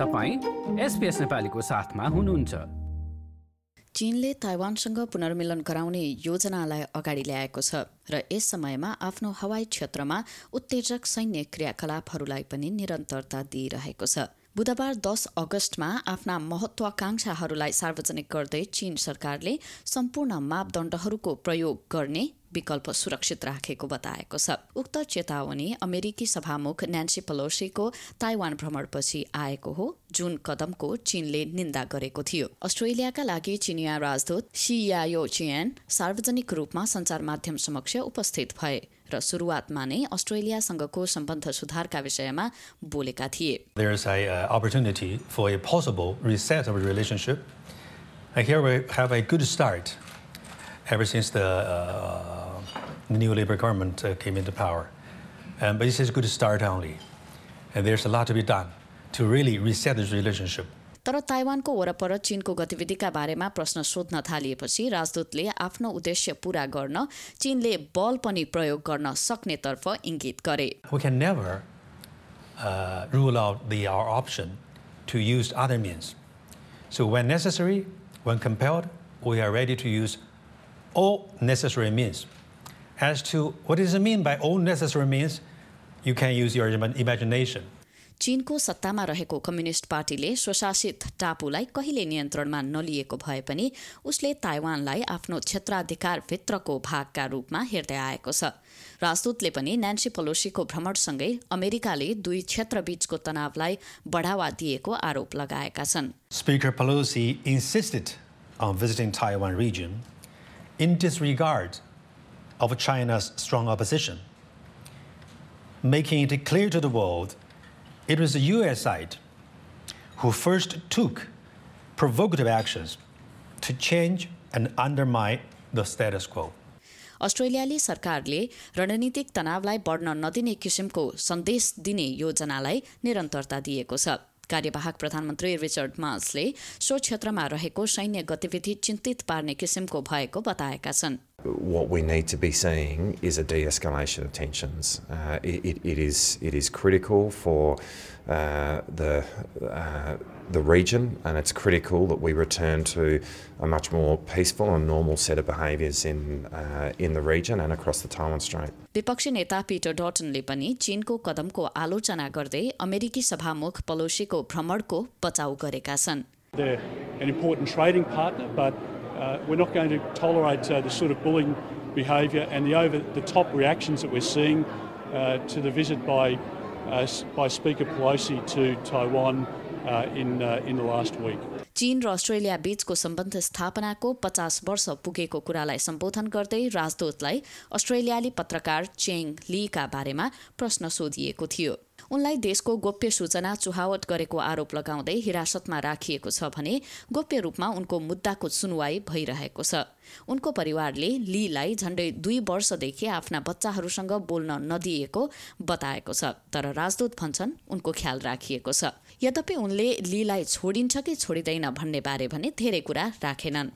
तपाईँ एसपिएस नेपालीको साथमा हुनुहुन्छ। चीनले ताइवानसँग पुनर्मिलन गराउने योजनालाई अगाडि ल्याएको छ र यस समयमा आफ्नो हवाई क्षेत्रमा उत्तेजक सैन्य क्रियाकलापहरूलाई पनि निरन्तरता दिइरहेको छ। बुधबार दस अगस्तमा आफ्ना महत्वाकांक्षाहरूलाई सार्वजनिक गर्दै चीन सरकारले सम्पूर्ण मापदण्डहरूको प्रयोग गर्ने विकल्प सुरक्षित राखेको बताएको छ। उक्त चेतावनी अमेरिकी सभामुख न्यान्सी पलोसीको ताइवान भ्रमणपछि आएको हो। जुन कदमको चीनले निन्दा गरेको थियो। अस्ट्रेलियाका लागि चिनिया राजदूत सियायो चियन सार्वजनिक रूपमा सञ्चार माध्यम समक्ष उपस्थित भए र सुरुवातमा नै अस्ट्रेलियासँगको सम्बन्ध सुधारका विषयमा बोलेका थिए। Uh, here we have a good start. Ever since the, uh, the new Labour government uh, came into power. Um, but this is a good start only. And there's a lot to be done to really reset this relationship. तर ताइवानको वरपर चीनको गतिविधिका बारेमा प्रश्न सोध्न थालिएपछि राजदूतले आफ्नो उद्देश्य पूरा गर्न चीनले बल पनि प्रयोग गर्न सक्नेतर्फ इङ्गित गरे We can never uh, rule out the, our option to use other means. So when necessary, when compelled, we are ready to use all necessary means. As to what does it mean by all necessary means, you can use your ima- imagination. चीनको सत्तामा रहेको communist पार्टीले स्वशासित टापुलाई कहिले नियन्त्रणमा नलिएको भए पनि उसले ताइवानलाई आफ्नो क्षेत्राधिकारभित्रको भागका रूपमा हेर्दै आएको छ राजदूतले पनि न्यान्सी पलोसीको भ्रमणसँगै अमेरिकाले दुई क्षेत्रबीचको तनावलाई बढावा दिएको आरोप लगाएका छन् Speaker Pelosi insisted on visiting Taiwan region in disregard of China's strong opposition, making it clear to the world it was the US side who first took provocative actions to change and undermine the status quo. अस्ट्रेलियाली सरकारले रणनीतिक तनावलाई बढ्न नदिने किसिमको सन्देश दिने योजनालाई निरन्तरता दिएको छ कार्यवाहक प्रधानमन्त्री रिचर्ड मार्सले सो क्षेत्रमा रहेको सैन्य गतिविधि चिन्तित पार्ने किसिमको भएको बताएका छन् what we need to be seeing is a de-escalation of tensions. Uh, it, it, it is it is critical for uh, the uh, the region, and it's critical that we return to a much more peaceful and normal set of behaviours in uh, in the region and across the Taiwan Strait. विपक्षी नेता Peter डटनले पनि चीनको कदमको आलोचना गर्दै अमेरिकी सभामुख पलोसीको भ्रमणको बचाउ गरेका छन् They're an important trading partner, but uh, we're not going to tolerate uh, the sort of bullying behaviour and the over the top reactions that we're seeing uh, to the visit by, uh, by Speaker Pelosi to Taiwan uh, in, uh, in the last week. चीन र Australia बीचको सम्बन्ध स्थापनाको पचास वर्ष पुगेको कुरालाई सम्बोधन गर्दै राजदूतलाई अस्ट्रेलियाली पत्रकार चेङ लीका बारेमा प्रश्न सोधिएको थियो उनलाई देशको गोप्य सूचना चुहावट गरेको आरोप लगाउँदै हिरासतमा राखिएको छ भने गोप्य रूपमा उनको मुद्दाको सुनवाई भइरहेको छ। उनको परिवारले लीलाई झण्डै दुई वर्षदेखि आफ्ना बच्चाहरूसँग बोल्न नदिएको बताएको छ तर राजदूत भन्छन् उनको ख्याल राखिएको छ। यद्यपि उनले लीलाई छोडिन्छ कि छोडिँदैन भन्ने बारे भने धेरै कुरा राखेनन्।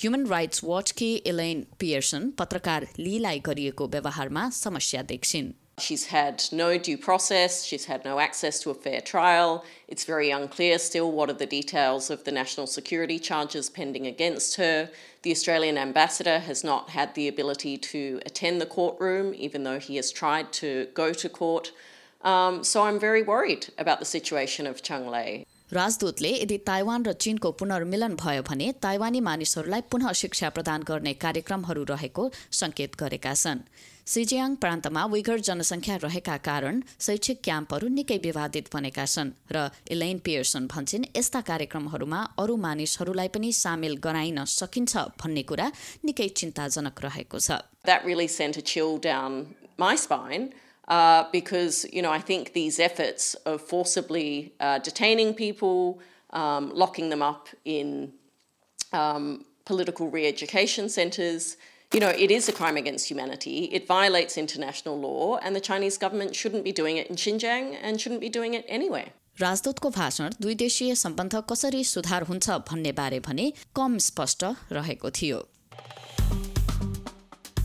ह्युमन राइट्स वाचकी इलेन पियर्सन पत्रकार लीलाई गरिएको व्यवहारमा समस्या देख्छिन्। She's had no due process, she's had no access to a fair trial. It's very unclear still what are the details of the national security charges pending against her. The Australian ambassador has not had the ability to attend the courtroom, even though he has tried to go to court. Um, so I'm very worried about the situation of Chung Lei. राजदूतले यदि Taiwan र चीनको पुनर्मिलन भयो भने ताइवानी मानिसहरूलाई पुनः शिक्षा प्रदान गर्ने कार्यक्रमहरू रहेको संकेत गरेका छन्। सिजियाङ प्रान्तमा विगर जनसङ्ख्या रहेका कारण शैक्षिक क्याम्पहरू निकै विवादित बनेका छन् र इलेन पियर्सन भन्छन् यस्ता कार्यक्रमहरूमा अरू मानिसहरूलाई पनि सामेल गराइन सकिन्छ भन्ने कुरा निकै चिन्ताजनक रहेको छ। that really sent a chill down my spine uh, because, you know, I think these efforts of forcibly uh, detaining people, um, locking them up in um, political re education centres, you know, it is a crime against humanity. It violates international law, and the Chinese government shouldn't be doing it in Xinjiang and shouldn't be doing it anywhere. राजदूतको भाषण दुई देशीय सम्बन्ध कसरी सुधार हुन्छ भन्ने बारे भने कम स्पष्ट रहेको थियो